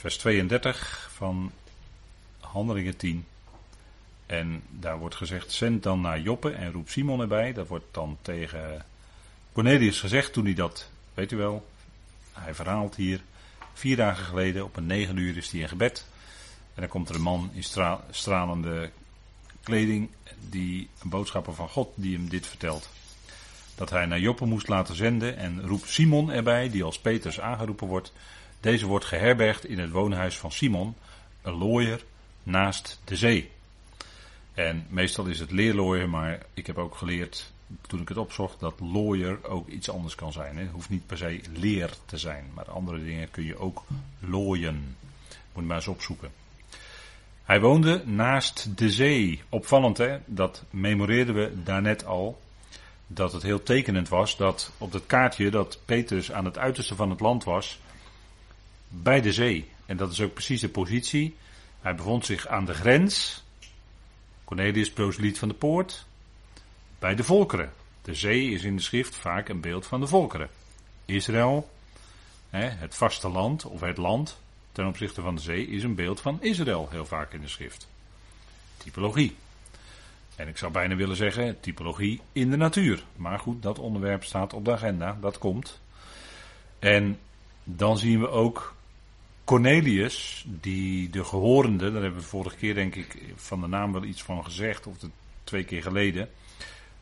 vers 32 van Handelingen 10. En daar wordt gezegd: zend dan naar Joppe en roep Simon erbij. Dat wordt dan tegen Cornelius gezegd toen hij dat, weet u wel, hij verhaalt hier. Vier dagen geleden, op een negen uur, is hij in gebed. En dan komt er een man in stralende kleding, die een boodschapper van God, die hem dit vertelt. Dat hij naar Joppe moest laten zenden en roept Simon erbij, die als Peters aangeroepen wordt. Deze wordt geherbergd in het woonhuis van Simon, een looier naast de zee. En meestal is het leerlooier, maar ik heb ook geleerd toen ik het opzocht dat lawyer ook iets anders kan zijn. Het hoeft niet per se leer te zijn, maar andere dingen kun je ook looien. Moet je maar eens opzoeken. Hij woonde naast de zee. Opvallend hè, dat memoreerden we daarnet al. Dat het heel tekenend was dat op het kaartje dat Petrus aan het uiterste van het land was. Bij de zee. En dat is ook precies de positie. Hij bevond zich aan de grens. Cornelius proseliet van de poort bij de volkeren. De zee is in de schrift vaak een beeld van de volkeren. Israël, het vasteland of het land ten opzichte van de zee, is een beeld van Israël heel vaak in de schrift. Typologie. En ik zou bijna willen zeggen typologie in de natuur. Maar goed, dat onderwerp staat op de agenda, dat komt. En dan zien we ook Cornelius, die de gehorende, daar hebben we vorige keer denk ik van de naam wel iets van gezegd, of twee keer geleden.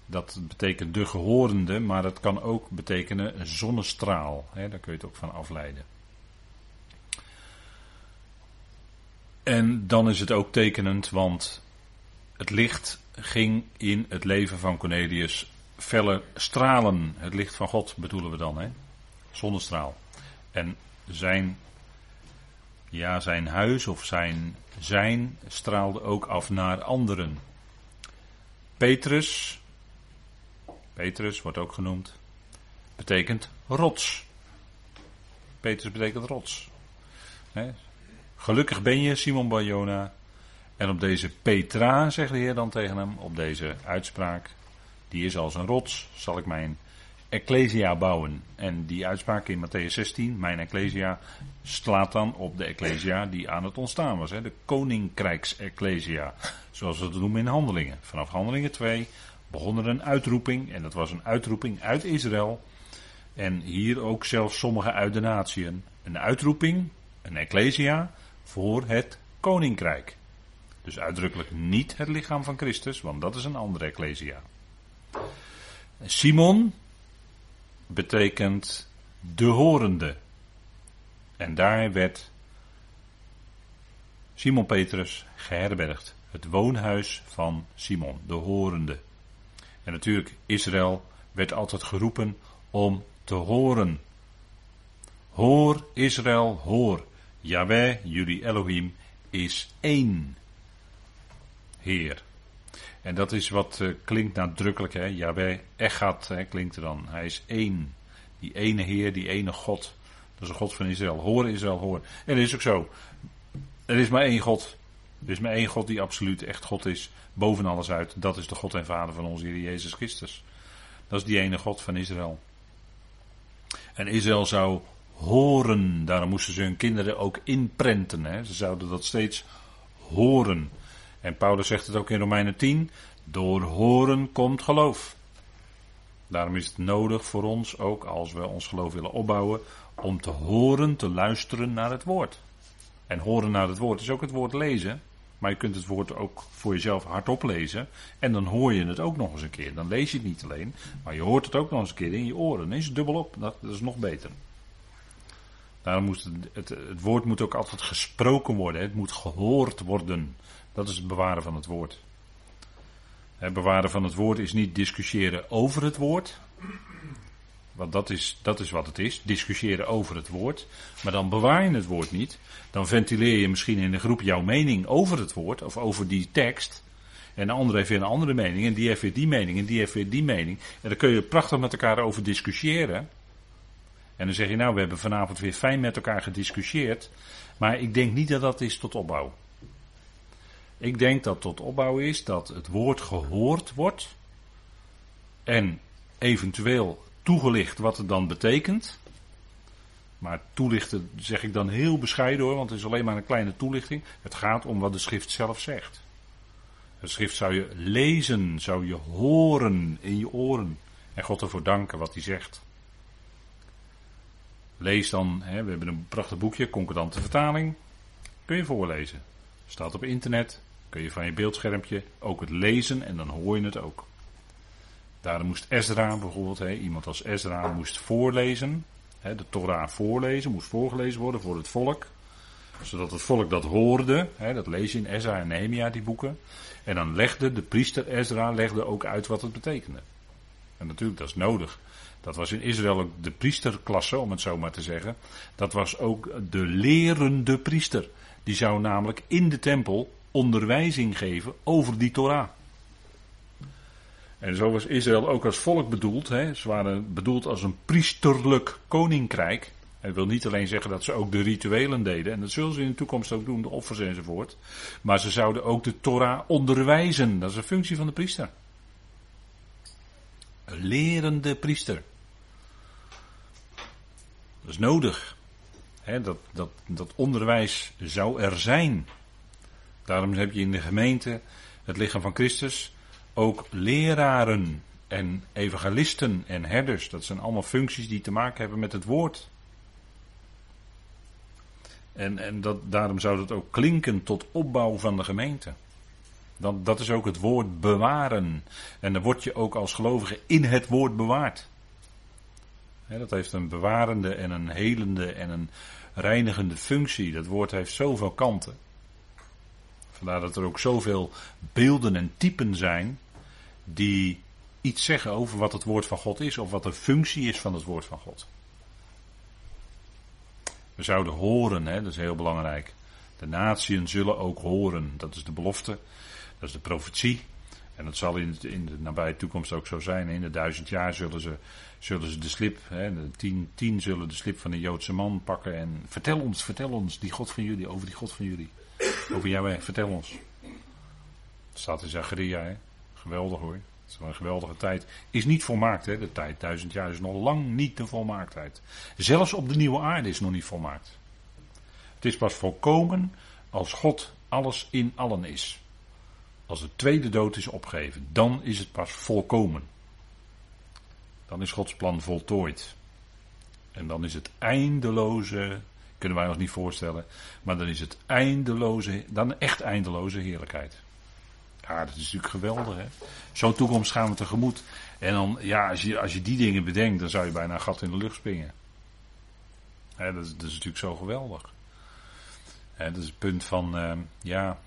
Dat betekent de gehorende, maar het kan ook betekenen zonnestraal. Hè, daar kun je het ook van afleiden. En dan is het ook tekenend, want het licht ging in het leven van Cornelius felle stralen. Het licht van God bedoelen we dan, hè? Zonnestraal. En zijn, ja, zijn huis of zijn zijn straalde ook af naar anderen. Petrus, Petrus wordt ook genoemd, betekent rots. Petrus betekent rots. Gelukkig ben je, Simon Barjona. En op deze Petra, zegt de Heer dan tegen hem, op deze uitspraak, die is als een rots, zal ik mijn Ecclesia bouwen. En die uitspraak in Matthäus 16, mijn Ecclesia, slaat dan op de Ecclesia die aan het ontstaan was. Hè? De Koninkrijks-Ecclesia, zoals we het noemen in Handelingen. Vanaf Handelingen 2 begon er een uitroeping, en dat was een uitroeping uit Israël. En hier ook zelfs sommige uit de natieën. Een uitroeping, een Ecclesia, voor het Koninkrijk. Dus uitdrukkelijk niet het lichaam van Christus, want dat is een andere Ecclesia. Simon, betekent de horende. En daar werd Simon Petrus geherbergd. Het woonhuis van Simon, de horende. En natuurlijk, Israël werd altijd geroepen om te horen. Hoor Israël, hoor. Yahweh, jullie Elohim, is één Heer. En dat is wat uh, klinkt nadrukkelijk, hè. Yahweh, Echad, hè, klinkt er dan. Hij is één. Die ene Heer, die ene God. Dat is de God van Israël. Hoor Israël, hoor. En dat is ook zo. Er is maar één God. Er is maar één God die absoluut echt God is. Boven alles uit. Dat is de God en Vader van onze Heer Jezus Christus. Dat is die ene God van Israël. En Israël zou horen. Daarom moesten ze hun kinderen ook inprenten. Hè. Ze zouden dat steeds horen. En Paulus zegt het ook in Romeinen 10. Door horen komt geloof. Daarom is het nodig voor ons, ook als we ons geloof willen opbouwen, om te horen, te luisteren naar het woord. En horen naar het woord is ook het woord lezen. Maar je kunt het woord ook voor jezelf hardop lezen. En dan hoor je het ook nog eens een keer. Dan lees je het niet alleen, maar je hoort het ook nog eens een keer in je oren. Dan is het dubbelop. Dat, dat is nog beter. Daarom moet het, het, het, woord moet ook altijd gesproken worden. Het moet gehoord worden. Dat is het bewaren van het woord. Het bewaren van het woord is niet discussiëren over het woord. Want dat is, dat is wat het is. Discussiëren over het woord. Maar dan bewaar je het woord niet. Dan ventileer je misschien in een groep jouw mening over het woord. Of over die tekst. En de andere heeft weer een andere mening. En die heeft weer die mening. En die heeft weer die mening. En daar kun je prachtig met elkaar over discussiëren. En dan zeg je nou, we hebben vanavond weer fijn met elkaar gediscussieerd. Maar ik denk niet dat dat is tot opbouw. Ik denk dat tot opbouw is dat het woord gehoord wordt en eventueel toegelicht wat het dan betekent. Maar toelichten zeg ik dan heel bescheiden hoor, want het is alleen maar een kleine toelichting. Het gaat om wat de schrift zelf zegt. Het schrift zou je lezen, zou je horen in je oren. En God ervoor danken wat hij zegt. Lees dan, hè, we hebben een prachtig boekje, concordante vertaling. Kun je voorlezen. Staat op internet, kun je van je beeldschermpje ook het lezen en dan hoor je het ook. Daarom moest Ezra bijvoorbeeld, hè, iemand als Ezra moest voorlezen, hè, de Torah voorlezen, moest voorgelezen worden voor het volk. Zodat het volk dat hoorde, hè, dat lees je in Ezra en Nehemia, die boeken. En dan legde de priester Ezra legde ook uit wat het betekende. En natuurlijk, dat is nodig. Dat was in Israël ook de priesterklasse, om het zo maar te zeggen. Dat was ook de lerende priester. Die zou namelijk in de tempel onderwijzing geven over die Torah. En zo was Israël ook als volk bedoeld. Hè. Ze waren bedoeld als een priesterlijk koninkrijk. Dat wil niet alleen zeggen dat ze ook de rituelen deden. En dat zullen ze in de toekomst ook doen, de offers enzovoort. Maar ze zouden ook de Torah onderwijzen. Dat is een functie van de priester. Een lerende priester. Dat is nodig. dat, dat, dat onderwijs zou er zijn. Daarom heb je in de gemeente, het lichaam van Christus, ook leraren en evangelisten en herders. Dat zijn allemaal functies die te maken hebben met het woord. En, en dat, daarom zou dat ook klinken tot opbouw van de gemeente. Dat, dat is ook het woord bewaren. En dan word je ook als gelovige in het woord bewaard. dat heeft een bewarende en een helende en een reinigende functie. Dat woord heeft zoveel kanten. Vandaar dat er ook zoveel beelden en typen zijn die iets zeggen over wat het woord van God is of wat de functie is van het woord van God. We zouden horen, hè, dat is heel belangrijk. De natieën zullen ook horen, dat is de belofte, dat is de profetie. En dat zal in, in de nabije toekomst ook zo zijn. In de duizend jaar zullen ze, zullen ze de slip, hè, de tien, tien zullen de slip van een Joodse man pakken. En vertel ons, vertel ons, die God van jullie, over die God van jullie. Over jou, vertel ons. Dat staat in Zacharia, hè. geweldig hoor. Het is een geweldige tijd. Is niet volmaakt, hè? de tijd. Duizend jaar is nog lang niet de volmaaktheid. Zelfs op de nieuwe aarde is nog niet volmaakt. Het is pas volkomen als God alles in allen is. Als de tweede dood is opgegeven, dan is het pas volkomen. Dan is Gods plan voltooid. En dan is het eindeloze, kunnen wij ons niet voorstellen, maar dan is het eindeloze, dan echt eindeloze heerlijkheid. Ja, dat is natuurlijk geweldig, hè. Zo'n toekomst gaan we tegemoet. En dan, ja, als je, als je die dingen bedenkt, dan zou je bijna een gat in de lucht springen. Hè, dat, is, natuurlijk zo geweldig. Hè, dat is het punt van, uh, ja,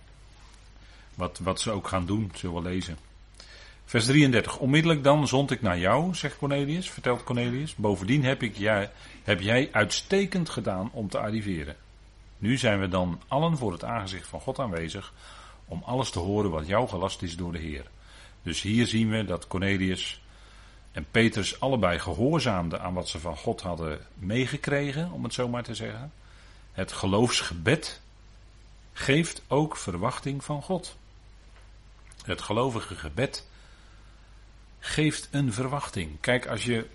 wat, wat ze ook gaan doen, zullen we lezen. Vers 33. Onmiddellijk dan zond ik naar jou, zegt Cornelius, vertelt Cornelius. Bovendien heb, ik, jij, heb jij uitstekend gedaan om te arriveren. Nu zijn we dan allen voor het aangezicht van God aanwezig om alles te horen wat jou gelast is door de Heer. Dus hier zien we dat Cornelius en Petrus allebei gehoorzaamden aan wat ze van God hadden meegekregen, om het zo maar te zeggen. Het geloofsgebed geeft ook verwachting van God. Het gelovige gebed geeft een verwachting. Kijk, als je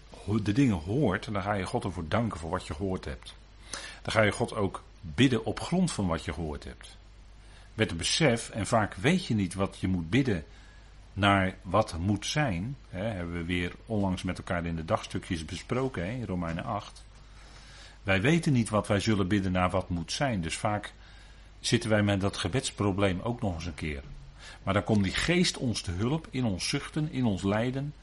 de dingen hoort, dan ga je God ervoor danken voor wat je gehoord hebt. Dan ga je God ook bidden op grond van wat je gehoord hebt met het besef, en vaak weet je niet wat je moet bidden naar wat moet zijn. Hè, hebben we weer onlangs met elkaar in de dagstukjes besproken, hè, in Romeinen 8. Wij weten niet wat wij zullen bidden naar wat moet zijn. Dus vaak zitten wij met dat gebedsprobleem ook nog eens een keer. Maar dan komt die geest ons te hulp in ons zuchten, in ons lijden.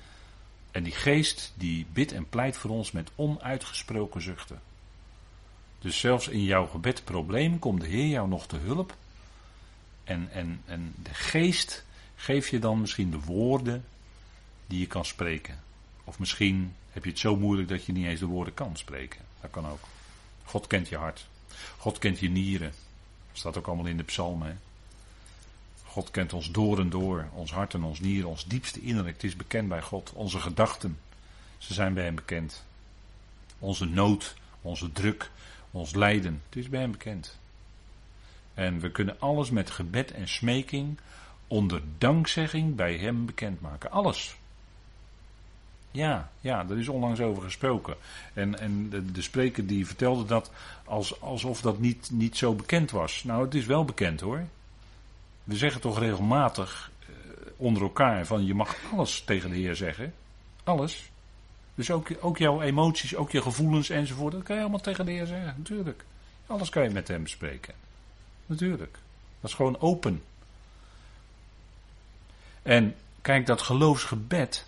En die geest die bidt en pleit voor ons met onuitgesproken zuchten. Dus zelfs in jouw gebedprobleem komt de Heer jou nog te hulp en, en, en de geest geeft je dan misschien de woorden die je kan spreken. Of misschien heb je het zo moeilijk dat je niet eens de woorden kan spreken. Dat kan ook. God kent je hart. God kent je nieren. Dat staat ook allemaal in de psalmen. God kent ons door en door. Ons hart en ons nieren, ons diepste innerlijk. Het is bekend bij God. Onze gedachten, ze zijn bij hem bekend. Onze nood, onze druk, ons lijden. Het is bij hem bekend. En we kunnen alles met gebed en smeking onder dankzegging bij Hem bekendmaken. Alles. Ja, ja, daar is onlangs over gesproken. En, en de, de spreker die vertelde dat als, alsof dat niet, niet zo bekend was. Nou, het is wel bekend hoor. We zeggen toch regelmatig eh, onder elkaar van je mag alles tegen de Heer zeggen. Alles. Dus ook, ook jouw emoties, ook je gevoelens enzovoort, dat kan je allemaal tegen de Heer zeggen, natuurlijk. Alles kan je met hem bespreken. Natuurlijk. Dat is gewoon open. En kijk, dat geloofsgebed,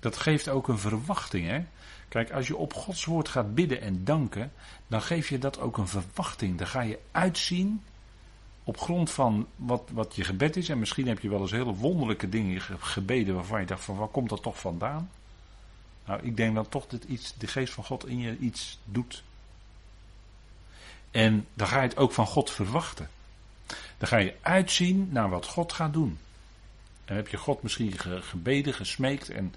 dat geeft ook een verwachting. Hè? Kijk, als je op Gods woord gaat bidden en danken, dan geef je dat ook een verwachting. Dan ga je uitzien op grond van wat, wat je gebed is. En misschien heb je wel eens hele wonderlijke dingen gebeden waarvan je dacht van waar komt dat toch vandaan? Nou, ik denk dat toch dit iets, de geest van God in je iets doet. En dan ga je het ook van God verwachten. Dan ga je uitzien naar wat God gaat doen. En heb je God misschien gebeden, gesmeekt en,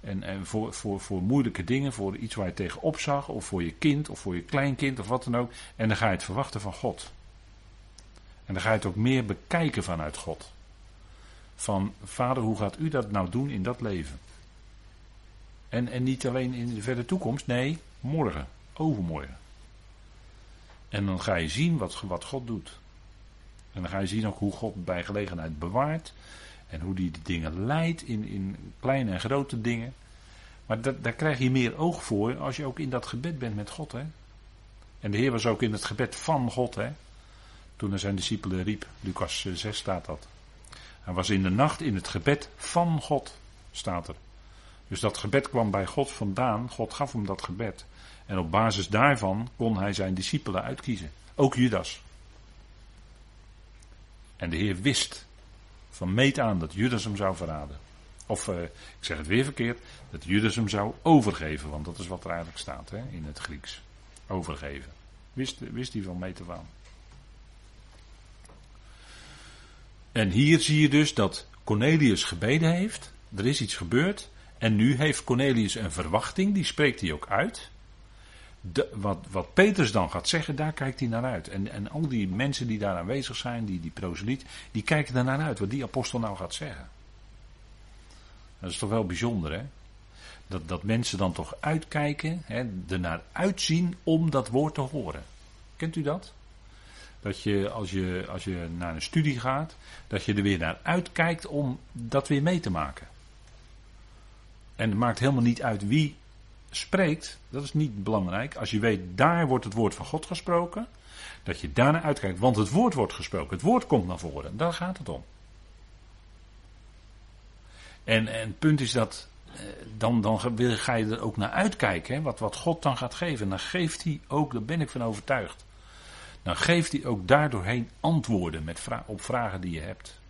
en, en voor, voor, voor moeilijke dingen, voor iets waar je tegenop zag, of voor je kind, of voor je kleinkind, of wat dan ook. En dan ga je het verwachten van God. En dan ga je het ook meer bekijken vanuit God. Van, vader, hoe gaat u dat nou doen in dat leven? En, en niet alleen in de verre toekomst, nee, morgen, overmorgen. En dan ga je zien wat, wat God doet. En dan ga je zien ook hoe God bij gelegenheid bewaart. En hoe die de dingen leidt in, in kleine en grote dingen. Maar dat, daar krijg je meer oog voor als je ook in dat gebed bent met God. Hè? En de Heer was ook in het gebed van God. Hè? Toen hij zijn discipelen riep. Lucas 6 eh, staat dat. Hij was in de nacht in het gebed van God, staat er. Dus dat gebed kwam bij God vandaan. God gaf hem dat gebed. En op basis daarvan kon hij zijn discipelen uitkiezen. Ook Judas. En de Heer wist van meet aan dat Judas hem zou verraden. Of uh, ik zeg het weer verkeerd, dat Judas hem zou overgeven, want dat is wat er eigenlijk staat hè, in het Grieks. Overgeven. Wist, wist hij van meet aan. En hier zie je dus dat Cornelius gebeden heeft. Er is iets gebeurd. En nu heeft Cornelius een verwachting, die spreekt hij ook uit. Wat, wat Petrus dan gaat zeggen, daar kijkt hij naar uit. En, en al die mensen die daar aanwezig zijn, die, die proseliet, die kijken er naar uit wat die apostel nou gaat zeggen. Dat is toch wel bijzonder, hè? Dat, dat mensen dan toch uitkijken, hè, er naar uitzien om dat woord te horen. Kent u dat? Dat je als, je als je naar een studie gaat, dat je er weer naar uitkijkt om dat weer mee te maken. En het maakt helemaal niet uit wie spreekt, dat is niet belangrijk. Als je weet, daar wordt het woord van God gesproken, dat je daarna uitkijkt, want het woord wordt gesproken, het woord komt naar voren, daar gaat het om. En, en het punt is dat, eh, dan, dan ga je er ook naar uitkijken, wat, wat God dan gaat geven. En dan geeft hij ook, daar ben ik van overtuigd, dan geeft hij ook daardoorheen antwoorden met op vragen die je hebt.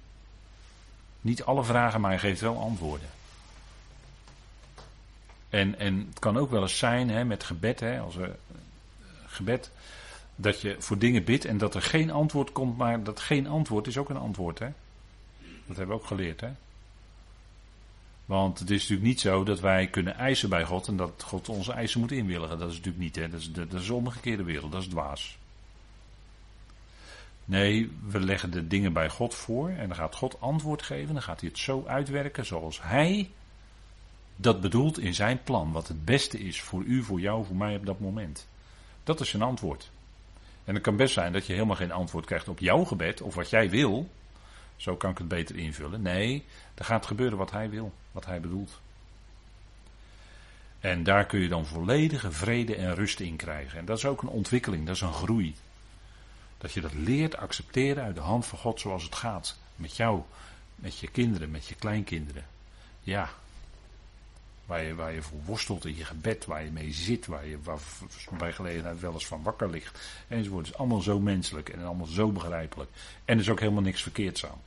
Niet alle vragen, maar hij geeft wel antwoorden. En, en het kan ook wel eens zijn hè, met gebed, hè, als we, gebed, dat je voor dingen bidt en dat er geen antwoord komt, maar dat geen antwoord is ook een antwoord. Hè? Dat hebben we ook geleerd. Hè? Want het is natuurlijk niet zo dat wij kunnen eisen bij God en dat God onze eisen moet inwilligen. Dat is natuurlijk niet, hè? Dat, is de, dat is de omgekeerde wereld, dat is dwaas. Nee, we leggen de dingen bij God voor en dan gaat God antwoord geven. Dan gaat hij het zo uitwerken zoals hij dat bedoelt in zijn plan wat het beste is voor u, voor jou, voor mij op dat moment. Dat is zijn antwoord. En het kan best zijn dat je helemaal geen antwoord krijgt op jouw gebed of wat jij wil. Zo kan ik het beter invullen. Nee, er gaat gebeuren wat hij wil, wat hij bedoelt. En daar kun je dan volledige vrede en rust in krijgen. En dat is ook een ontwikkeling, dat is een groei. Dat je dat leert accepteren uit de hand van God zoals het gaat. Met jou, met je kinderen, met je kleinkinderen. Ja, Waar je, waar je voor worstelt in je gebed, waar je mee zit, waar je waar, bij gelegenheid wel eens van wakker ligt. Enzovoort. Het is allemaal zo menselijk en allemaal zo begrijpelijk. En er is ook helemaal niks verkeerds aan.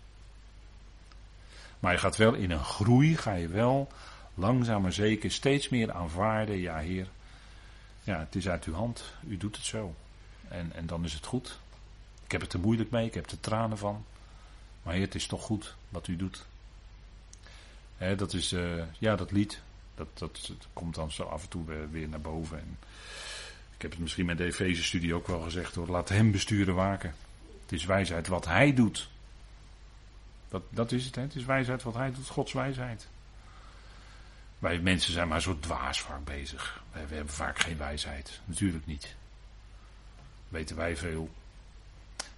Maar je gaat wel in een groei, ga je wel langzaam maar zeker steeds meer aanvaarden. Ja, Heer, ja, het is uit uw hand. U doet het zo. En, en dan is het goed. Ik heb het er moeilijk mee, ik heb er tranen van. Maar Heer, het is toch goed wat u doet. dat is, uh, ja, dat lied. Dat, dat, komt dan zo af en toe weer, naar boven. En ik heb het misschien met de Efeze-studie ook wel gezegd hoor. Laat hem besturen waken. Het is wijsheid wat hij doet. Dat, dat is het, het is wijsheid wat hij doet, Gods wijsheid. Wij mensen zijn maar zo dwaas vaak bezig. We hebben vaak geen wijsheid. Natuurlijk niet. Weten wij veel.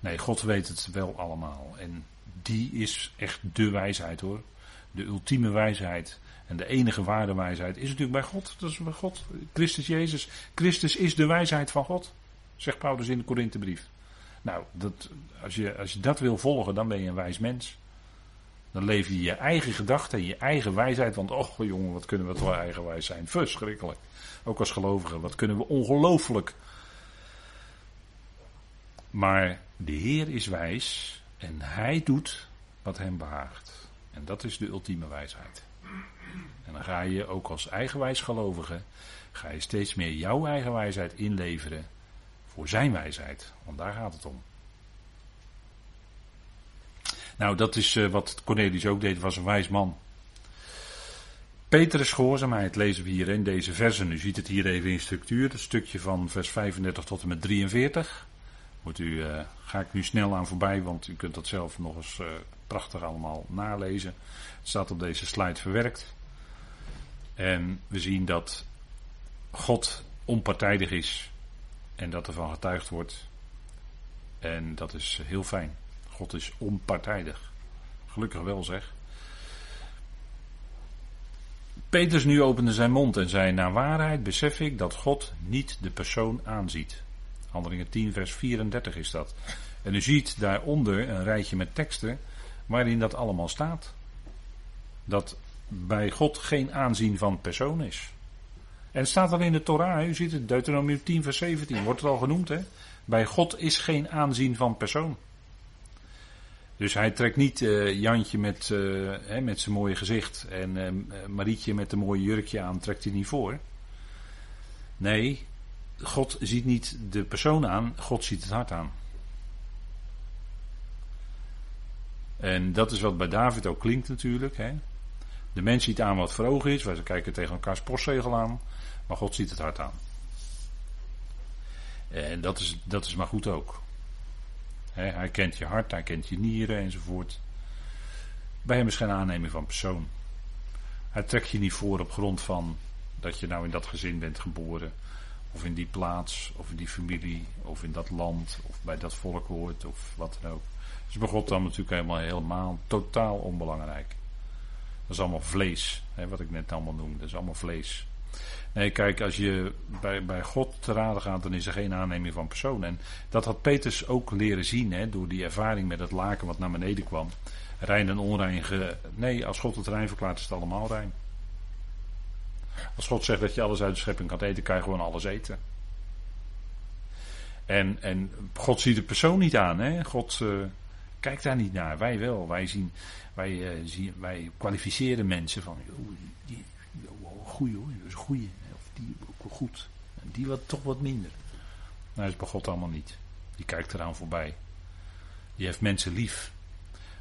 Nee, God weet het wel allemaal. En die is echt de wijsheid hoor. De ultieme wijsheid. En de enige ware wijsheid is natuurlijk bij God. Dat is bij God. Christus Jezus. Christus is de wijsheid van God. Zegt Paulus in de Korinthebrief. Nou, dat, als, je, als je dat wil volgen, dan ben je een wijs mens. Dan leef je je eigen gedachten, je eigen wijsheid. Want, oh jongen, wat kunnen we toch eigenwijs zijn. Verschrikkelijk. Ook als gelovigen, wat kunnen we ongelooflijk. Maar de Heer is wijs en Hij doet wat Hem behaagt. En dat is de ultieme wijsheid. En dan ga je ook als eigenwijs gelovige, ga je steeds meer jouw eigen wijsheid inleveren voor Zijn wijsheid. Want daar gaat het om. Nou, dat is uh, wat Cornelius ook deed, was een wijs man. Petrus gehoorzaamheid lezen we hier in deze versen. U ziet het hier even in structuur, het stukje van vers 35 tot en met 43. U, uh, ga ik nu snel aan voorbij, want u kunt dat zelf nog eens uh, prachtig allemaal nalezen. Het staat op deze slide verwerkt. En we zien dat God onpartijdig is en dat er van getuigd wordt. En dat is heel fijn. God is onpartijdig. Gelukkig wel zeg. Petrus nu opende zijn mond en zei: Naar waarheid besef ik dat God niet de persoon aanziet. Handelingen 10, vers 34 is dat. En u ziet daaronder een rijtje met teksten waarin dat allemaal staat. Dat bij God geen aanzien van persoon is. En het staat al in de Torah, u ziet het, Deuteronomium 10, vers 17, wordt het al genoemd. Hè? Bij God is geen aanzien van persoon. Dus hij trekt niet uh, Jantje met, uh, hè, met zijn mooie gezicht en uh, Marietje met een mooie jurkje aan, trekt hij niet voor. Nee, God ziet niet de persoon aan, God ziet het hart aan. En dat is wat bij David ook klinkt natuurlijk. Hè. De mens ziet aan wat voor ogen is, wij kijken tegen elkaars postzegel aan, maar God ziet het hart aan. En dat is, dat is maar goed ook hij kent je hart, hij kent je nieren enzovoort. Bij hem is geen aanneming van persoon. Hij trekt je niet voor op grond van dat je nou in dat gezin bent geboren. Of in die plaats, of in die familie, of in dat land, of bij dat volk hoort, of wat dan ook. Dus bij God dan natuurlijk helemaal, helemaal totaal onbelangrijk. Dat is allemaal vlees, hè, wat ik net allemaal noemde. Dat is allemaal vlees. Nee, kijk, als je bij, bij God te raden gaat, dan is er geen aanneming van persoon. En dat had Peters ook leren zien, hè, door die ervaring met het laken wat naar beneden kwam. Rein en onrein. Nee, als God het rein verklaart, is het allemaal rein. Als God zegt dat je alles uit de schepping kan eten, kan je gewoon alles eten. En, en God ziet de persoon niet aan. Hè? God uh, kijkt daar niet naar. Wij wel. Wij, zien, wij, uh, zien, wij kwalificeren mensen van. die, goeie hoor, dat is een goeie die ook goed. En die wat, toch wat minder. Nou, dat is bij God allemaal niet. Die kijkt eraan voorbij. Die heeft mensen lief.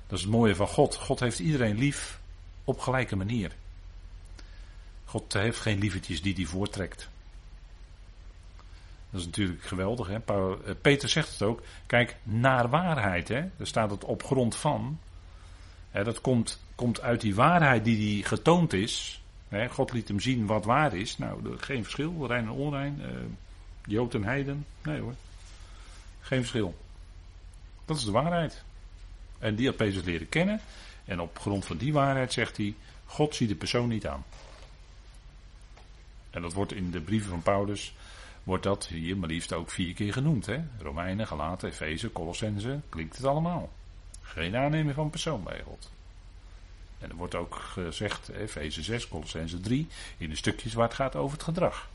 Dat is het mooie van God. God heeft iedereen lief op gelijke manier. God heeft geen lievertjes die hij voortrekt. Dat is natuurlijk geweldig. Hè? Eh, Peter zegt het ook. Kijk, naar waarheid. Hè? Daar staat het op grond van. Hè, dat komt, komt uit die waarheid die, die getoond is. God liet hem zien wat waar is. Nou, geen verschil. Rein en onrein. Uh, Jood en heiden. Nee hoor. Geen verschil. Dat is de waarheid. En die had Petrus leren kennen. En op grond van die waarheid zegt hij: God ziet de persoon niet aan. En dat wordt in de brieven van Paulus, wordt dat hier maar liefst ook vier keer genoemd. Hè? Romeinen, Galaten, Efeze, Colossense, klinkt het allemaal. Geen aanneming van persoon. En er wordt ook gezegd, Efeze 6, Colossense 3, in de stukjes waar het gaat over het gedrag.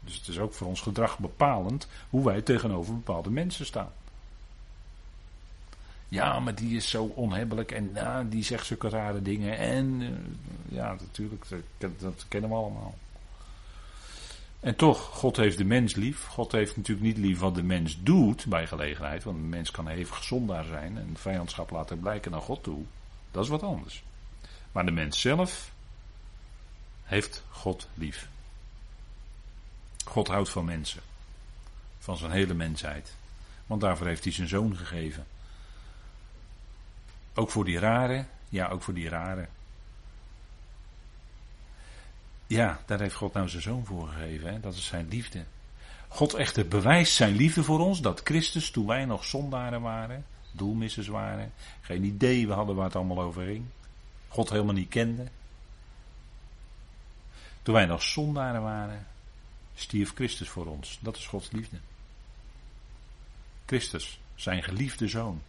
Dus het is ook voor ons gedrag bepalend hoe wij tegenover bepaalde mensen staan. Ja, maar die is zo onhebbelijk en nou, die zegt zulke rare dingen. En uh, ja, natuurlijk, dat, kennen we allemaal. En toch, God heeft de mens lief. God heeft natuurlijk niet lief wat de mens doet bij gelegenheid. Want een mens kan hevig zondaar zijn en vijandschap laten blijken naar God toe. Dat is wat anders. Maar de mens zelf heeft God lief. God houdt van mensen. Van zijn hele mensheid. Want daarvoor heeft hij zijn zoon gegeven. Ook voor die rare, ja, ook voor die rare. Ja, daar heeft God nou zijn zoon voor gegeven. Hè? Dat is zijn liefde. God echter bewijst zijn liefde voor ons. Dat Christus, toen wij nog zondaren waren, doelmissers waren, geen idee we hadden waar het allemaal over ging. God helemaal niet kende. Toen wij nog zondaren waren, stierf Christus voor ons. Dat is Gods liefde. Christus, zijn geliefde zoon.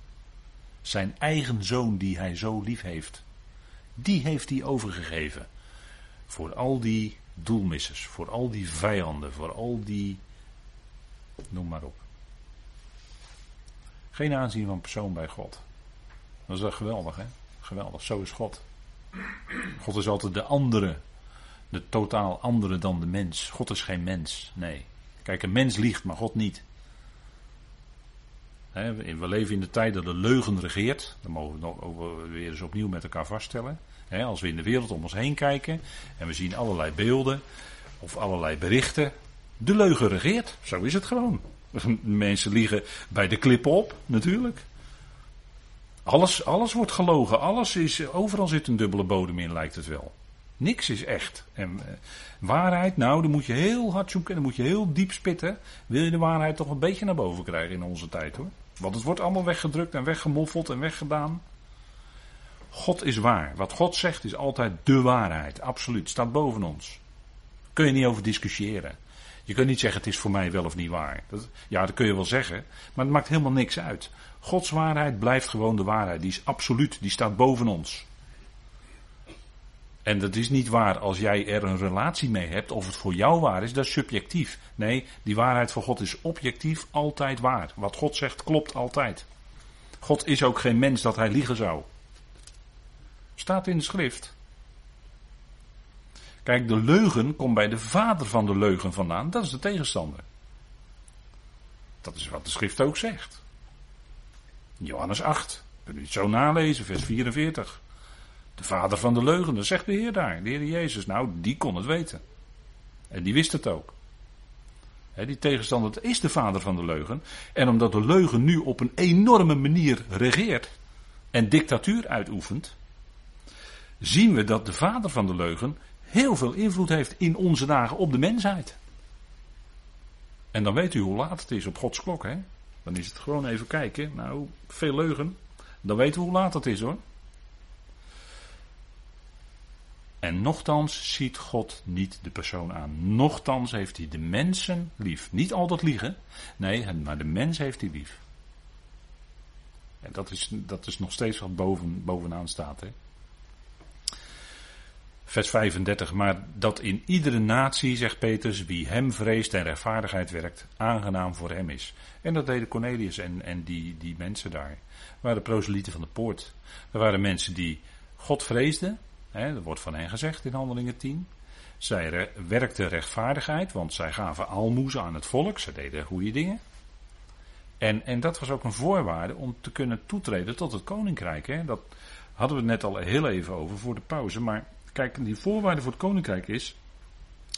Zijn eigen zoon die hij zo lief heeft. Die heeft hij overgegeven. Voor al die doelmissers, voor al die vijanden, voor al die. Noem maar op. Geen aanzien van persoon bij God. Dat is wel geweldig, hè? Geweldig, zo is God. God is altijd de andere, de totaal andere dan de mens. God is geen mens, nee. Kijk, een mens liegt, maar God niet. We leven in de tijd dat de leugen regeert. Dat mogen we nog weer eens opnieuw met elkaar vaststellen. Als we in de wereld om ons heen kijken en we zien allerlei beelden of allerlei berichten. De leugen regeert, zo is het gewoon. Mensen liegen bij de klippen op, natuurlijk. Alles, alles wordt gelogen, alles is, overal zit een dubbele bodem in, lijkt het wel. Niks is echt. En eh, waarheid, nou, dan moet je heel hard zoeken, dan moet je heel diep spitten. Wil je de waarheid toch een beetje naar boven krijgen in onze tijd hoor. Want het wordt allemaal weggedrukt en weggemoffeld en weggedaan. God is waar. Wat God zegt is altijd de waarheid. Absoluut. Staat boven ons. Kun je niet over discussiëren. Je kunt niet zeggen het is voor mij wel of niet waar. Dat, ja, dat kun je wel zeggen. Maar het maakt helemaal niks uit. Gods waarheid blijft gewoon de waarheid. Die is absoluut. Die staat boven ons. En dat is niet waar als jij er een relatie mee hebt, of het voor jou waar is, dat is subjectief. Nee, die waarheid van God is objectief altijd waar. Wat God zegt klopt altijd. God is ook geen mens dat hij liegen zou. Staat in de schrift. Kijk, de leugen komt bij de vader van de leugen vandaan, dat is de tegenstander. Dat is wat de schrift ook zegt. Johannes 8, kunt u het zo nalezen, vers 44. De vader van de leugen, dat zegt de Heer daar, de Heer Jezus. Nou, die kon het weten. En die wist het ook. die tegenstander is de vader van de leugen. En omdat de leugen nu op een enorme manier regeert en dictatuur uitoefent, zien we dat de vader van de leugen heel veel invloed heeft in onze dagen op de mensheid. En dan weet u hoe laat het is op Gods klok, hè? Dan is het gewoon even kijken. Nou, veel leugen. Dan weten we hoe laat het is hoor. En nochtans ziet God niet de persoon aan. Nochtans heeft hij de mensen lief. Niet altijd liegen. Nee, maar de mens heeft hij lief. En dat is, dat is nog steeds wat boven, bovenaan staat. Hè? Vers 35. Maar dat in iedere natie, zegt Petrus, wie hem vreest en rechtvaardigheid werkt, aangenaam voor hem is. En dat deden Cornelius en, en die, die mensen daar. Dat waren proselieten van de poort. Er waren mensen die God vreesden Hè, dat wordt van hen gezegd in Handelingen 10. Zij werkten rechtvaardigheid, want zij gaven almoezen aan het volk. Ze deden goede dingen. En, en dat was ook een voorwaarde om te kunnen toetreden tot het koninkrijk. Hè. Dat hadden we het net al heel even over voor de pauze. Maar kijk, die voorwaarde voor het koninkrijk is.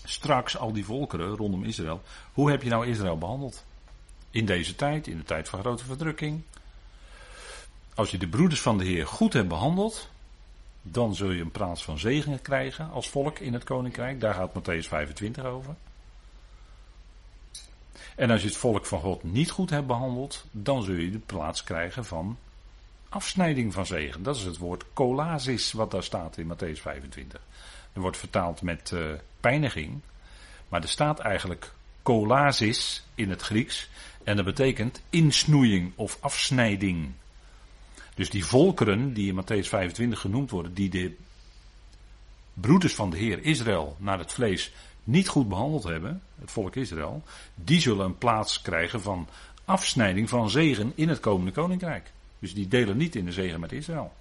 Straks al die volkeren rondom Israël. Hoe heb je nou Israël behandeld? In deze tijd, in de tijd van grote verdrukking. Als je de broeders van de Heer goed hebt behandeld, dan zul je een plaats van zegen krijgen als volk in het koninkrijk. Daar gaat Matthäus 25 over. En als je het volk van God niet goed hebt behandeld, dan zul je de plaats krijgen van afsnijding van zegen. Dat is het woord kolasis wat daar staat in Matthäus 25. Er wordt vertaald met uh, pijniging, maar er staat eigenlijk kolasis in het Grieks en dat betekent insnoeiing of afsnijding. Dus die volkeren die in Matthäus 25 genoemd worden, die de broeders van de Heer Israël naar het vlees niet goed behandeld hebben, het volk Israël, die zullen een plaats krijgen van afsnijding van zegen in het komende koninkrijk. Dus die delen niet in de zegen met Israël.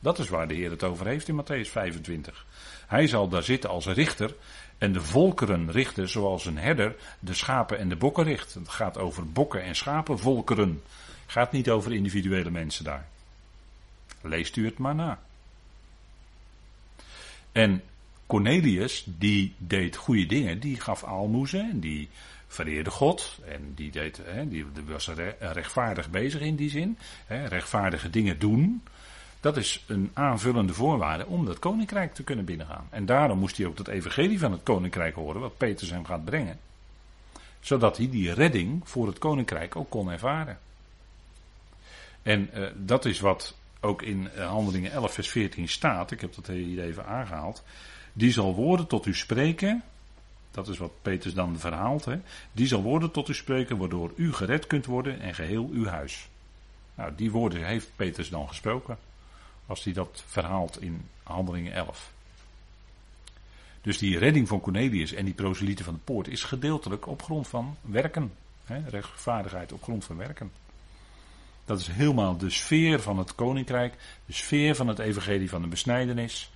Dat is waar de Heer het over heeft in Matthäus 25. Hij zal daar zitten als richter en de volkeren richten zoals een herder de schapen en de bokken richt. Het gaat over bokken en schapen, volkeren. Het gaat niet over individuele mensen daar. Leest u het maar na. En Cornelius, die deed goede dingen. Die gaf aalmoezen en die vereerde God. En die, deed, hè, die was rechtvaardig bezig in die zin. Hè, rechtvaardige dingen doen. Dat is een aanvullende voorwaarde om dat koninkrijk te kunnen binnengaan. En daarom moest hij ook dat evangelie van het koninkrijk horen, wat Petrus hem gaat brengen. Zodat hij die redding voor het koninkrijk ook kon ervaren. En uh, dat is wat ook in eh, Handelingen 11, vers 14 staat. Ik heb dat hier even aangehaald. Die zal woorden tot u spreken. Dat is wat Petrus dan verhaalt. Hè? Die zal woorden tot u spreken, waardoor u gered kunt worden en geheel uw huis. Nou, die woorden heeft Petrus dan gesproken. Als hij dat verhaalt in Handelingen 11. Dus die redding van Cornelius en die proselieten van de poort is gedeeltelijk op grond van werken. Hè? Rechtvaardigheid op grond van werken. Dat is helemaal de sfeer van het koninkrijk, de sfeer van het evangelie van de besnijdenis.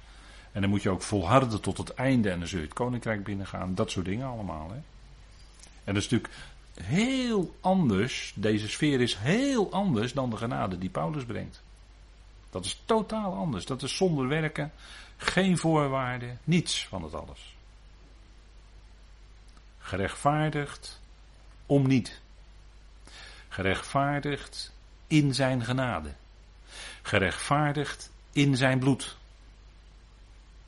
En dan moet je ook volharden tot het einde en dan zul je het koninkrijk binnengaan. Dat soort dingen allemaal. Hè? En dat is natuurlijk heel anders. Deze sfeer is heel anders dan de genade die Paulus brengt. Dat is totaal anders. Dat is zonder werken, geen voorwaarden, niets van het alles. Gerechtvaardigd om niet. Gerechtvaardigd in zijn genade. Gerechtvaardigd in zijn bloed.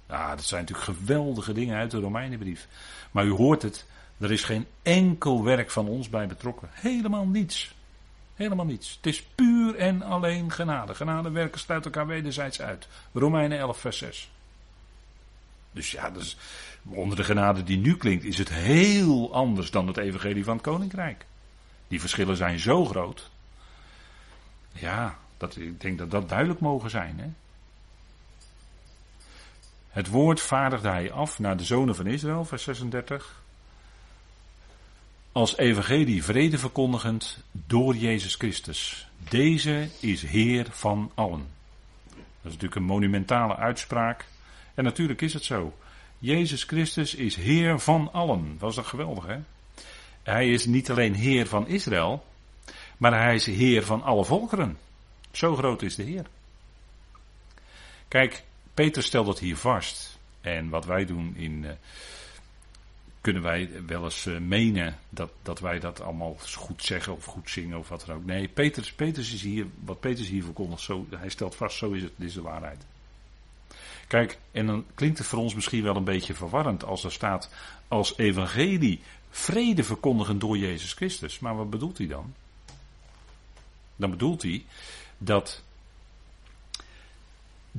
Ja, dat zijn natuurlijk geweldige dingen uit de Romeinenbrief. Maar u hoort het, er is geen enkel werk van ons bij betrokken. Helemaal niets. Helemaal niets. Het is puur en alleen genade. Genade werken sluit elkaar wederzijds uit. Romeinen 11, vers 6. Dus ja, dus onder de genade die nu klinkt, is het heel anders dan het evangelie van het koninkrijk. Die verschillen zijn zo groot. Ja, dat, ik denk dat dat duidelijk mogen zijn. Hè? Het woord vaardigde hij af naar de zonen van Israël, vers 36. Als evangelie vrede verkondigend door Jezus Christus. Deze is Heer van allen. Dat is natuurlijk een monumentale uitspraak. En natuurlijk is het zo. Jezus Christus is Heer van allen. Was dat geweldig, hè? Hij is niet alleen Heer van Israël, maar hij is Heer van alle volkeren. Zo groot is de Heer. Kijk, Peter stelt dat hier vast. En wat wij doen in. Uh, kunnen wij wel eens uh, menen dat, dat wij dat allemaal goed zeggen of goed zingen of wat dan ook. Nee, Peters, Peters is hier, wat Peters hier verkondigt, zo, hij stelt vast, zo is het, dit is de waarheid. Kijk, en dan klinkt het voor ons misschien wel een beetje verwarrend als er staat als evangelie vrede verkondigen door Jezus Christus. Maar wat bedoelt hij dan? Dan bedoelt hij dat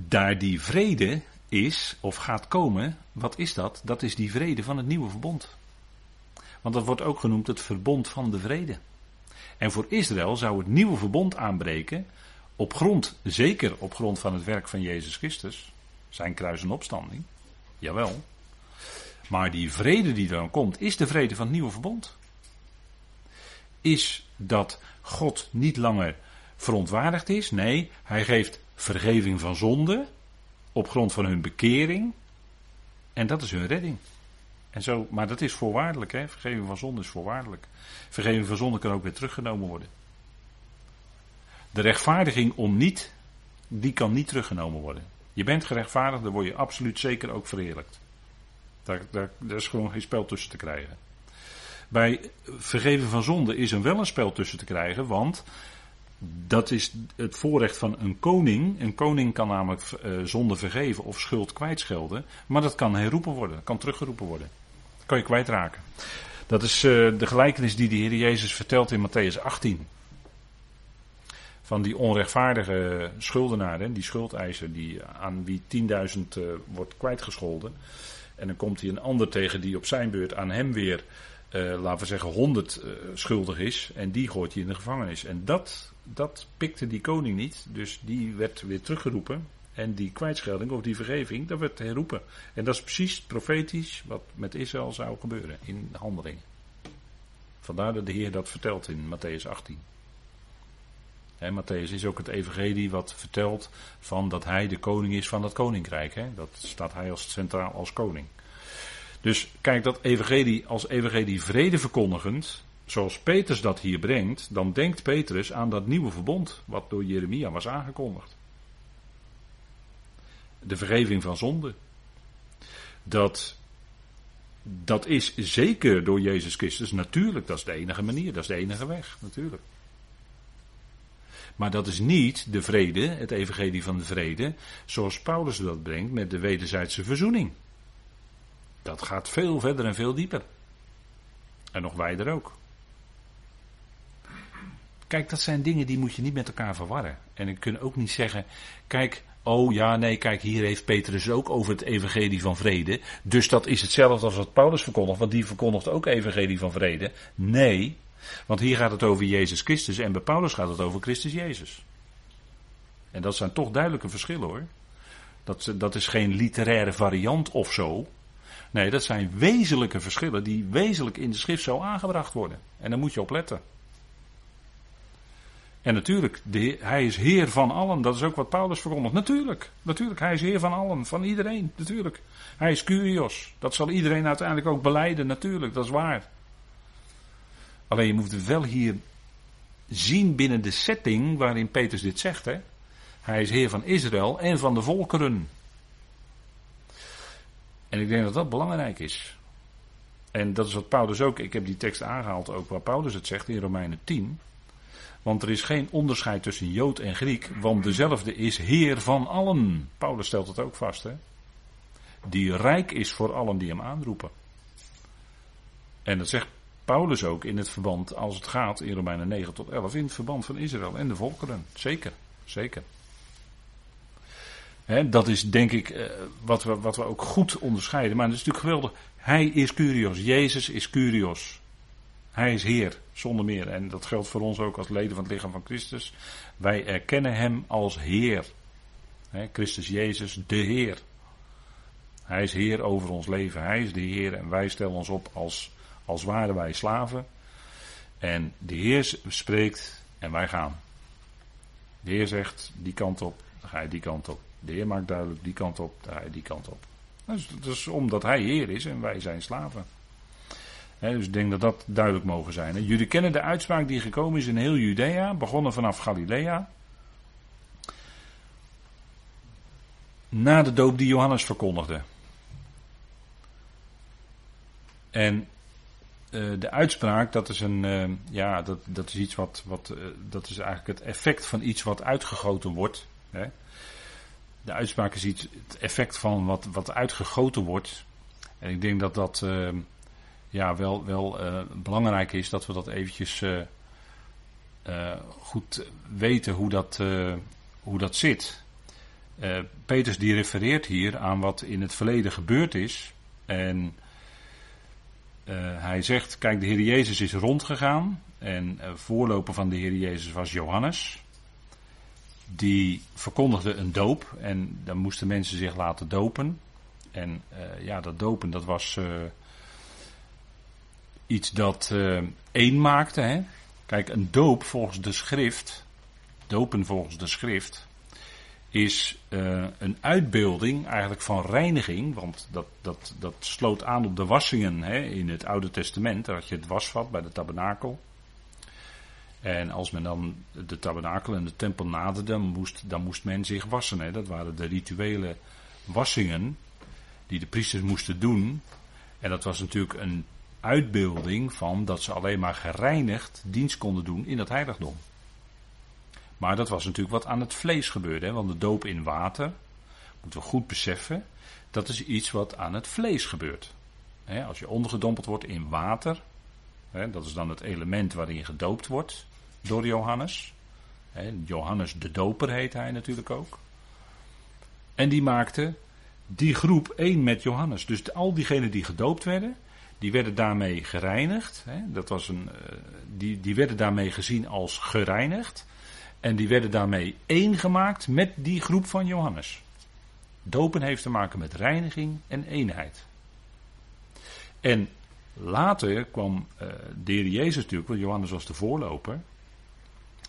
daar die vrede is of gaat komen, wat is dat? Dat is die vrede van het nieuwe verbond. Want dat wordt ook genoemd het verbond van de vrede. En voor Israël zou het nieuwe verbond aanbreken op grond, zeker op grond van het werk van Jezus Christus, zijn kruis en opstanding. Jawel. Maar die vrede die dan komt, is de vrede van het nieuwe verbond. Is dat God niet langer verontwaardigd is. Nee, hij geeft vergeving van zonde op grond van hun bekering. En dat is hun redding. En zo, maar dat is voorwaardelijk, hè? vergeving van zonde is voorwaardelijk. Vergeving van zonde kan ook weer teruggenomen worden. De rechtvaardiging om niet, die kan niet teruggenomen worden. Je bent gerechtvaardigd, dan word je absoluut zeker ook verheerlijkt. Daar, daar, is gewoon geen spel tussen te krijgen. Bij vergeven van zonde is er wel een spel tussen te krijgen, want dat is het voorrecht van een koning. Een koning kan namelijk uh, zonde vergeven of schuld kwijtschelden. Maar dat kan herroepen worden, kan teruggeroepen worden. Dat kan je kwijtraken. Dat is uh, de gelijkenis die de Heer Jezus vertelt in Matthäus 18. Van die onrechtvaardige schuldenaar, die schuldeiser, die aan wie 10.000 uh, wordt kwijtgescholden. En dan komt hij een ander tegen die op zijn beurt aan hem weer, laten we zeggen, 100 schuldig is. En die gooit hij in de gevangenis. En dat dat pikte die koning niet, dus die werd weer teruggeroepen. En die kwijtschelding of die vergeving, dat werd herroepen. En dat is precies profetisch wat met Israël zou gebeuren in handelingen. Vandaar dat de Heer dat vertelt in Matthäus 18. He, Matthäus is ook het evangelie wat vertelt van dat hij de koning is van dat koninkrijk. Dat staat hij als centraal als koning. Dus kijk, dat evangelie als evangelie vrede verkondigend, zoals Petrus dat hier brengt, dan denkt Petrus aan dat nieuwe verbond wat door Jeremia was aangekondigd. De vergeving van zonde. Dat, dat is zeker door Jezus Christus, natuurlijk, dat is de enige manier, dat is de enige weg, natuurlijk. Maar dat is niet de vrede, het evangelie van de vrede, zoals Paulus dat brengt met de wederzijdse verzoening. Dat gaat veel verder en veel dieper. En nog wijder ook. Kijk, dat zijn dingen die moet je niet met elkaar verwarren. En ik kun ook niet zeggen, kijk, oh ja, nee, kijk, hier heeft Petrus ook over het evangelie van vrede. Dus dat is hetzelfde als wat Paulus verkondigt, want die verkondigt ook evangelie van vrede. Nee, want hier gaat het over Jezus Christus en bij Paulus gaat het over Christus Jezus. En dat zijn toch duidelijke verschillen hoor. Dat, dat is geen literaire variant of zo. Nee, dat zijn wezenlijke verschillen die wezenlijk in de schrift zo aangebracht worden. En daar moet je op letten. En natuurlijk, de, hij is Heer van allen. Dat is ook wat Paulus verkondigt. Natuurlijk, natuurlijk. Hij is Heer van allen, van iedereen. Natuurlijk. Hij is Curios. Dat zal iedereen uiteindelijk ook beleiden. Natuurlijk, dat is waar. Alleen je moet het wel hier zien binnen de setting waarin Petrus dit zegt. Hè? Hij is Heer van Israël en van de volkeren. En ik denk dat dat belangrijk is. En dat is wat Paulus ook, ik heb die tekst aangehaald ook waar Paulus het zegt in Romeinen 10. Want er is geen onderscheid tussen Jood en Griek, want dezelfde is Heer van allen. Paulus stelt het ook vast, hè? Die rijk is voor allen die hem aanroepen. En dat zegt Paulus ook in het verband, als het gaat in Romeinen 9 tot 11, in het verband van Israël en de volkeren. Zeker, zeker. dat is denk ik eh, wat, we, wat we ook goed onderscheiden. Maar het is natuurlijk geweldig. Hij is Curios. Jezus is Curios. Hij is Heer, zonder meer. En dat geldt voor ons ook als leden van het lichaam van Christus. Wij erkennen Hem als Heer. Christus Jezus, de Heer. Hij is Heer over ons leven. Hij is de Heer en wij stellen ons op als, als waren wij slaven. En de Heer spreekt en wij gaan. De Heer zegt die kant op, dan ga je die kant op. De Heer maakt duidelijk die kant op, dan ga je die kant op. Dus, dus omdat Hij Heer is en wij zijn slaven dus ik denk dat dat duidelijk mogen zijn. Jullie kennen de uitspraak die gekomen is in heel Judea, begonnen vanaf Galilea. Na de doop die Johannes verkondigde. En uh, de uitspraak, dat is een, uh, ja, dat, dat is iets wat, wat uh, dat is eigenlijk het effect van iets wat uitgegoten wordt. De uitspraak is iets, het effect van wat, wat uitgegoten wordt. En ik denk dat dat ja, wel, wel uh, belangrijk is dat we dat eventjes uh, uh, goed weten hoe dat, hoe dat zit. Peters die refereert hier aan wat in het verleden gebeurd is. En hij zegt, kijk de Heer Jezus is rondgegaan. En voorloper van de Heer Jezus was Johannes. Die verkondigde een doop en dan moesten mensen zich laten dopen. En ja, dat dopen dat was iets dat uh, één maakte. Hè? Kijk, een doop volgens de schrift, dopen volgens de schrift, is uh, een uitbeelding eigenlijk van reiniging. Want dat, dat, dat sloot aan op de wassingen hè, in het Oude Testament. Daar had je het wasvat bij de tabernakel. En als men dan de tabernakel en de tempel naderde, dan moest, dan moest men zich wassen. Hè. Dat waren de rituele wassingen die de priesters moesten doen. En dat was natuurlijk een uitbeelding van dat ze alleen maar gereinigd dienst konden doen in dat heiligdom. Maar dat was natuurlijk wat aan het vlees gebeurde, hè? want de doop in water, moeten we goed beseffen, dat is iets wat aan het vlees gebeurt. als je ondergedompeld wordt in water, dat is dan het element waarin gedoopt wordt door Johannes. Johannes de Doper heet hij natuurlijk ook. En die maakte die groep één met Johannes. Dus al diegenen die gedoopt werden, die werden daarmee gereinigd. Hè, dat was een, eh, die, die werden daarmee gezien als gereinigd. En die werden daarmee één gemaakt met die groep van Johannes. Dopen heeft te maken met reiniging en eenheid. En later kwam uh, de heer Jezus natuurlijk, want Johannes was de voorloper.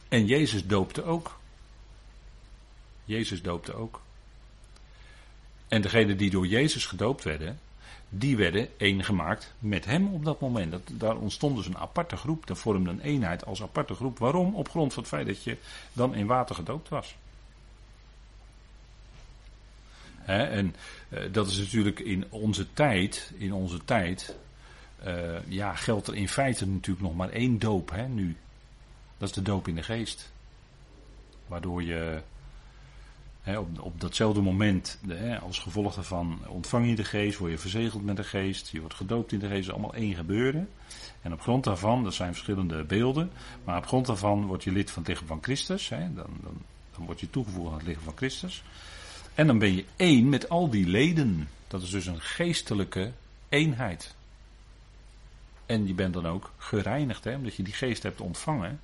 En Jezus doopte ook. Jezus doopte ook. En degenen die door Jezus gedoopt werden, die werden één gemaakt met hem op dat moment. Dat, daar ontstond dus een aparte groep, dat vormde een eenheid als aparte groep. Waarom? Op grond van het feit dat je dan in water gedoopt was. en uh, dat is natuurlijk in onze tijd, in onze tijd, uh, ja, geldt er in feite natuurlijk nog maar één doop hè, nu. Dat is de doop in de geest. Waardoor je op, op, datzelfde moment, als gevolg daarvan, ontvang je de geest, word je verzegeld met de geest, je wordt gedoopt in de geest, allemaal één gebeuren. En op grond daarvan, dat zijn verschillende beelden, maar op grond daarvan word je lid van het lichaam van Christus. dan, dan, dan word je toegevoegd aan het lichaam van Christus. En dan ben je één met al die leden. Dat is dus een geestelijke eenheid. En je bent dan ook gereinigd, hè, omdat je die geest hebt ontvangen.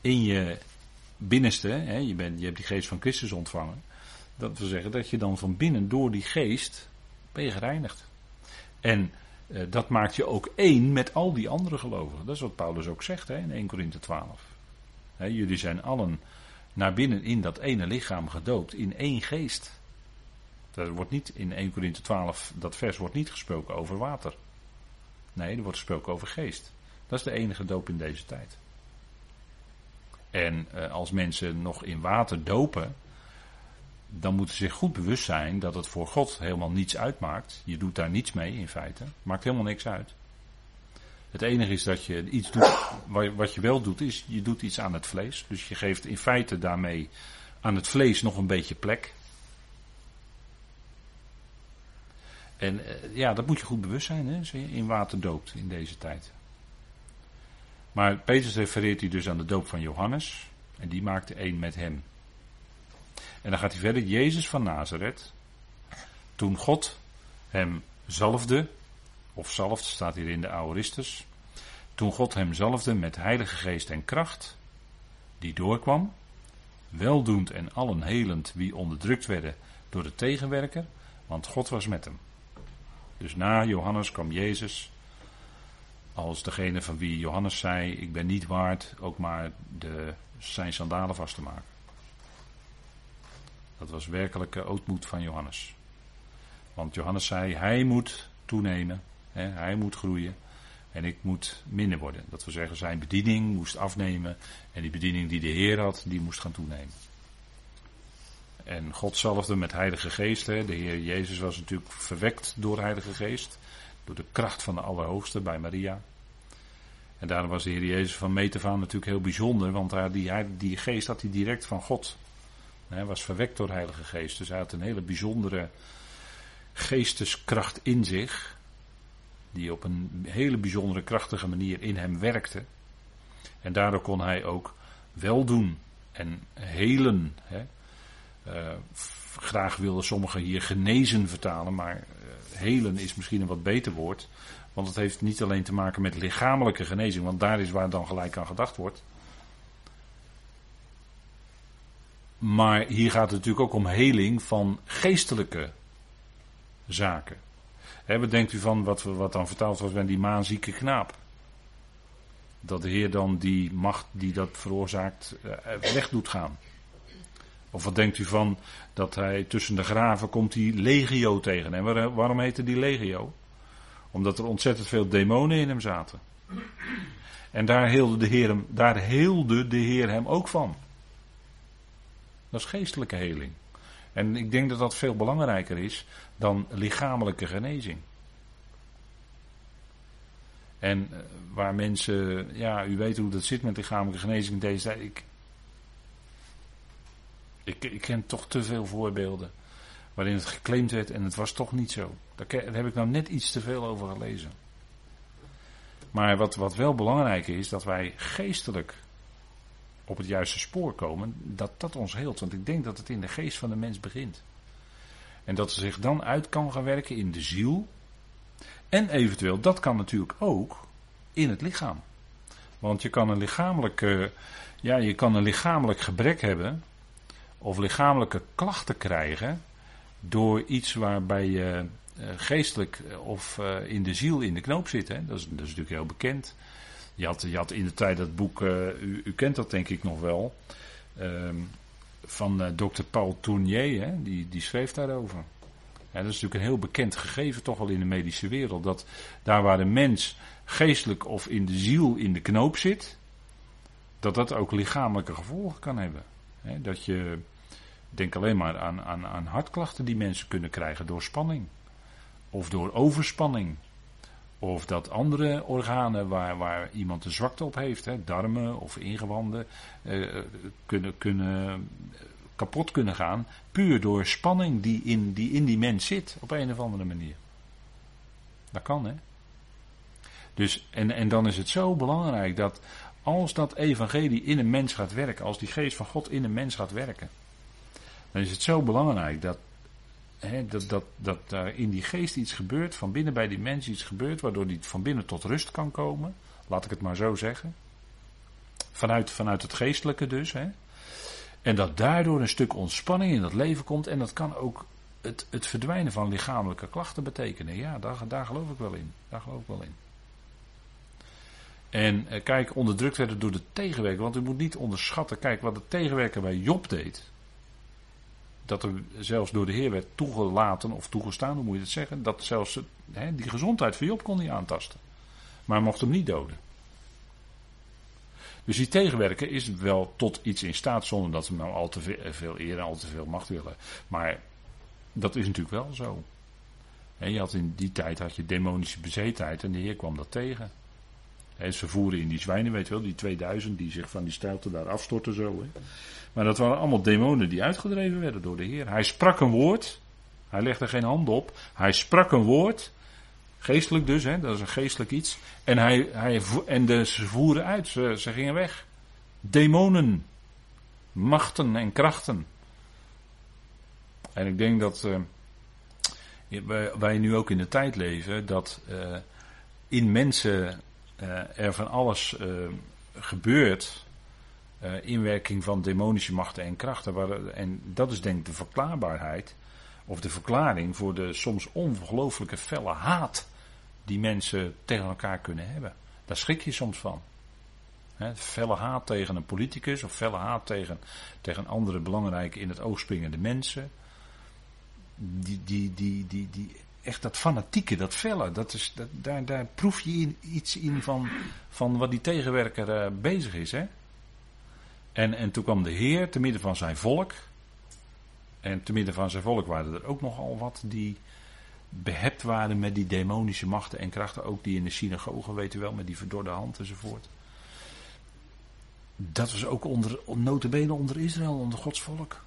In je binnenste, hè, je, bent, je hebt die geest van Christus ontvangen. Dat wil zeggen dat je dan van binnen door die geest ben je gereinigd. En eh, dat maakt je ook één met al die andere gelovigen. Dat is wat Paulus ook zegt hè, in 1 Korinthe 12. Hè, jullie zijn allen naar binnen in dat ene lichaam gedoopt, in één geest. Er wordt niet in 1 Korinthe 12, dat vers wordt niet gesproken over water. Nee, er wordt gesproken over geest. Dat is de enige doop in deze tijd. En eh, als mensen nog in water dopen, dan moeten ze zich goed bewust zijn dat het voor God helemaal niets uitmaakt. Je doet daar niets mee in feite. Maakt helemaal niks uit. Het enige is dat je iets doet, wat je wel doet, is je doet iets aan het vlees. Dus je geeft in feite daarmee aan het vlees nog een beetje plek. En eh, ja, dat moet je goed bewust zijn, hè, als je in water doopt in deze tijd. Maar Petrus refereert hij dus aan de doop van Johannes. En die maakte één met hem. En dan gaat hij verder. Jezus van Nazareth. Toen God hem zalfde. Of zalfde staat hier in de Aoristus. Toen God hem zalfde met heilige geest en kracht. Die doorkwam. Weldoend en allen helend wie onderdrukt werden door de tegenwerker. Want God was met hem. Dus na Johannes kwam Jezus als degene van wie Johannes zei: Ik ben niet waard ook maar de, zijn sandalen vast te maken. Dat was werkelijke ootmoed van Johannes. Want Johannes zei: Hij moet toenemen, hè, hij moet groeien en ik moet minder worden. Dat wil zeggen, zijn bediening moest afnemen en die bediening die de Heer had, die moest gaan toenemen. En God zalfde met Heilige Geest. Hè. De Heer Jezus was natuurlijk verwekt door Heilige Geest. Door de kracht van de Allerhoogste bij Maria. En daarom was de Heer Jezus van Metafaan natuurlijk heel bijzonder, want die, die geest had hij direct van God. Hij was verwekt door de Heilige Geest, dus hij had een hele bijzondere geesteskracht in zich, die op een hele bijzondere krachtige manier in hem werkte. En daardoor kon hij ook weldoen en helen. Hè. Uh, graag wilden sommigen hier genezen vertalen, maar helen is misschien een wat beter woord. Want het heeft niet alleen te maken met lichamelijke genezing, want daar is waar dan gelijk aan gedacht wordt. Maar hier gaat het natuurlijk ook om heling van geestelijke zaken. He, wat denkt u van wat, wat dan vertaald wordt bij die maanzieke knaap? Dat de Heer dan die macht die dat veroorzaakt eh, weg doet gaan. Of wat denkt u van dat hij tussen de graven komt die legio tegen hem? Waarom heette die legio? Omdat er ontzettend veel demonen in hem zaten. En daar heelde de Heer hem, daar de Heer hem ook van. Dat is geestelijke heling. En ik denk dat dat veel belangrijker is dan lichamelijke genezing. En eh, waar mensen, ja, u weet hoe dat zit met lichamelijke genezing in deze tijd. Ik, ik, ik ken toch te veel voorbeelden waarin het geclaimd werd en het was toch niet zo. Daar heb ik nou net iets te veel over gelezen. Maar wat, wat wel belangrijk is, dat wij geestelijk op het juiste spoor komen, dat dat ons heelt. Want ik denk dat het in de geest van de mens begint. En dat ze zich dan uit kan gaan werken in de ziel. En eventueel, dat kan natuurlijk ook in het lichaam. Want je kan een lichamelijk, ja, je kan een lichamelijk gebrek hebben. Of lichamelijke klachten krijgen door iets waarbij je uh, geestelijk of uh, in de ziel in de knoop zit. Hè? Dat, is, dat is natuurlijk heel bekend. Je had, je had in de tijd dat boek, uh, u, u, kent dat denk ik nog wel, ehm, van dokter Paul Tournier, hè? Die, die schreef daarover. Ja, dat is natuurlijk een heel bekend gegeven, toch wel in de medische wereld. Dat daar waar de mens geestelijk of in de ziel in de knoop zit, dat dat ook lichamelijke gevolgen kan hebben. Hè? Dat je Denk alleen maar aan, aan, aan hartklachten die mensen kunnen krijgen door spanning. Of door overspanning. Of dat andere organen waar, waar iemand een zwakte op heeft, hè, darmen of ingewanden, eh, kunnen, kunnen, kapot kunnen gaan. Puur door spanning die in, die in die mens zit, op een of andere manier. Dat kan, hè? Dus, en, en dan is het zo belangrijk dat als dat evangelie in een mens gaat werken, als die geest van God in een mens gaat werken, dan is het zo belangrijk dat, hè, dat, dat, dat daar in die geest iets gebeurt, van binnen bij die mens iets gebeurt, waardoor die van binnen tot rust kan komen. Laat ik het maar zo zeggen. Vanuit, vanuit het geestelijke dus. Hè. En dat daardoor een stuk ontspanning in dat leven komt. En dat kan ook het, het verdwijnen van lichamelijke klachten betekenen. Ja, daar, daar geloof ik wel in. Daar geloof ik wel in. En eh, kijk, onderdrukt werden door de tegenwerker. Want u moet niet onderschatten. Kijk, wat de tegenwerker bij Job deed. Dat er zelfs door de Heer werd toegelaten of toegestaan, hoe moet je het zeggen? Dat zelfs die gezondheid van Job kon niet aantasten. Maar mocht hem niet doden. Dus die tegenwerker is wel tot iets in staat zonder dat ze nou al te veel eer en al te veel macht willen. Maar dat is natuurlijk wel zo. je had in die tijd had je demonische bezetenheid en de Heer kwam dat tegen. Ze voeren in die zwijnen, weet je wel, die 2000 die zich van die stijlte daar afstorten zo. Maar dat waren allemaal demonen die uitgedreven werden door de Heer. Hij sprak een woord, hij legde geen hand op, hij sprak een woord, geestelijk dus, hè, dat is een geestelijk iets. En, hij, hij, en de, ze voeren uit, ze, ze gingen weg. Demonen, machten en krachten. En ik denk dat uh, wij nu ook in de tijd leven dat uh, in mensen er van alles gebeurt. inwerking van demonische machten en krachten. Waar, en dat is denk ik de verklaarbaarheid. Of de verklaring voor de soms ongelooflijke felle haat die mensen tegen elkaar kunnen hebben. Daar schrik je soms van. He, felle haat tegen een politicus of felle haat tegen, tegen andere belangrijke in het oog springende mensen die, die, die, die, die, echt dat fanatieke, dat felle, dat is, dat, daar, daar proef je iets in van, van wat die tegenwerker uh, bezig is. Hè? En, en toen kwam de Heer te midden van zijn volk. En te midden van zijn volk waren er ook nogal wat die behept waren met die demonische machten en krachten. Ook die in de synagoge, weet u wel, met die verdorde hand enzovoort. Dat was ook onder, notabene onder Israël, onder Gods volk.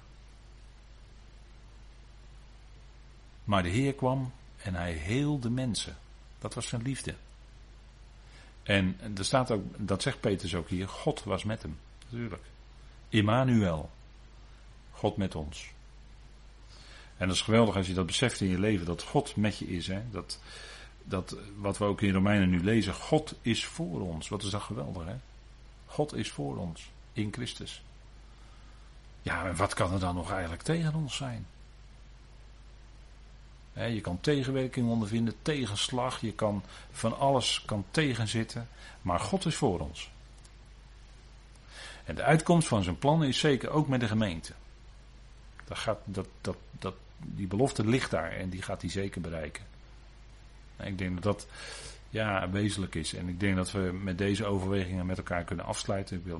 Maar de Heer kwam en hij heelde mensen. Dat was zijn liefde. En er staat ook, dat zegt Petrus ook hier, God was met hem. Natuurlijk. Immanuel. God met ons. En dat is geweldig als je dat beseft in je leven, dat God met je is. Hè? Dat, dat, wat we ook in Romeinen nu lezen, God is voor ons. Wat is dat geweldig, hè? God is voor ons, in Christus. Ja, en wat kan er dan nog eigenlijk tegen ons zijn? Je kan tegenwerking ondervinden, tegenslag, je kan van alles kan tegenzitten, maar God is voor ons. En de uitkomst van zijn plannen is zeker ook met de gemeente. Dat gaat, dat, dat, dat, die belofte ligt daar en die gaat hij zeker bereiken. Ik denk dat dat ja, wezenlijk is. En ik denk dat we met deze overwegingen met elkaar kunnen afsluiten. Ik wil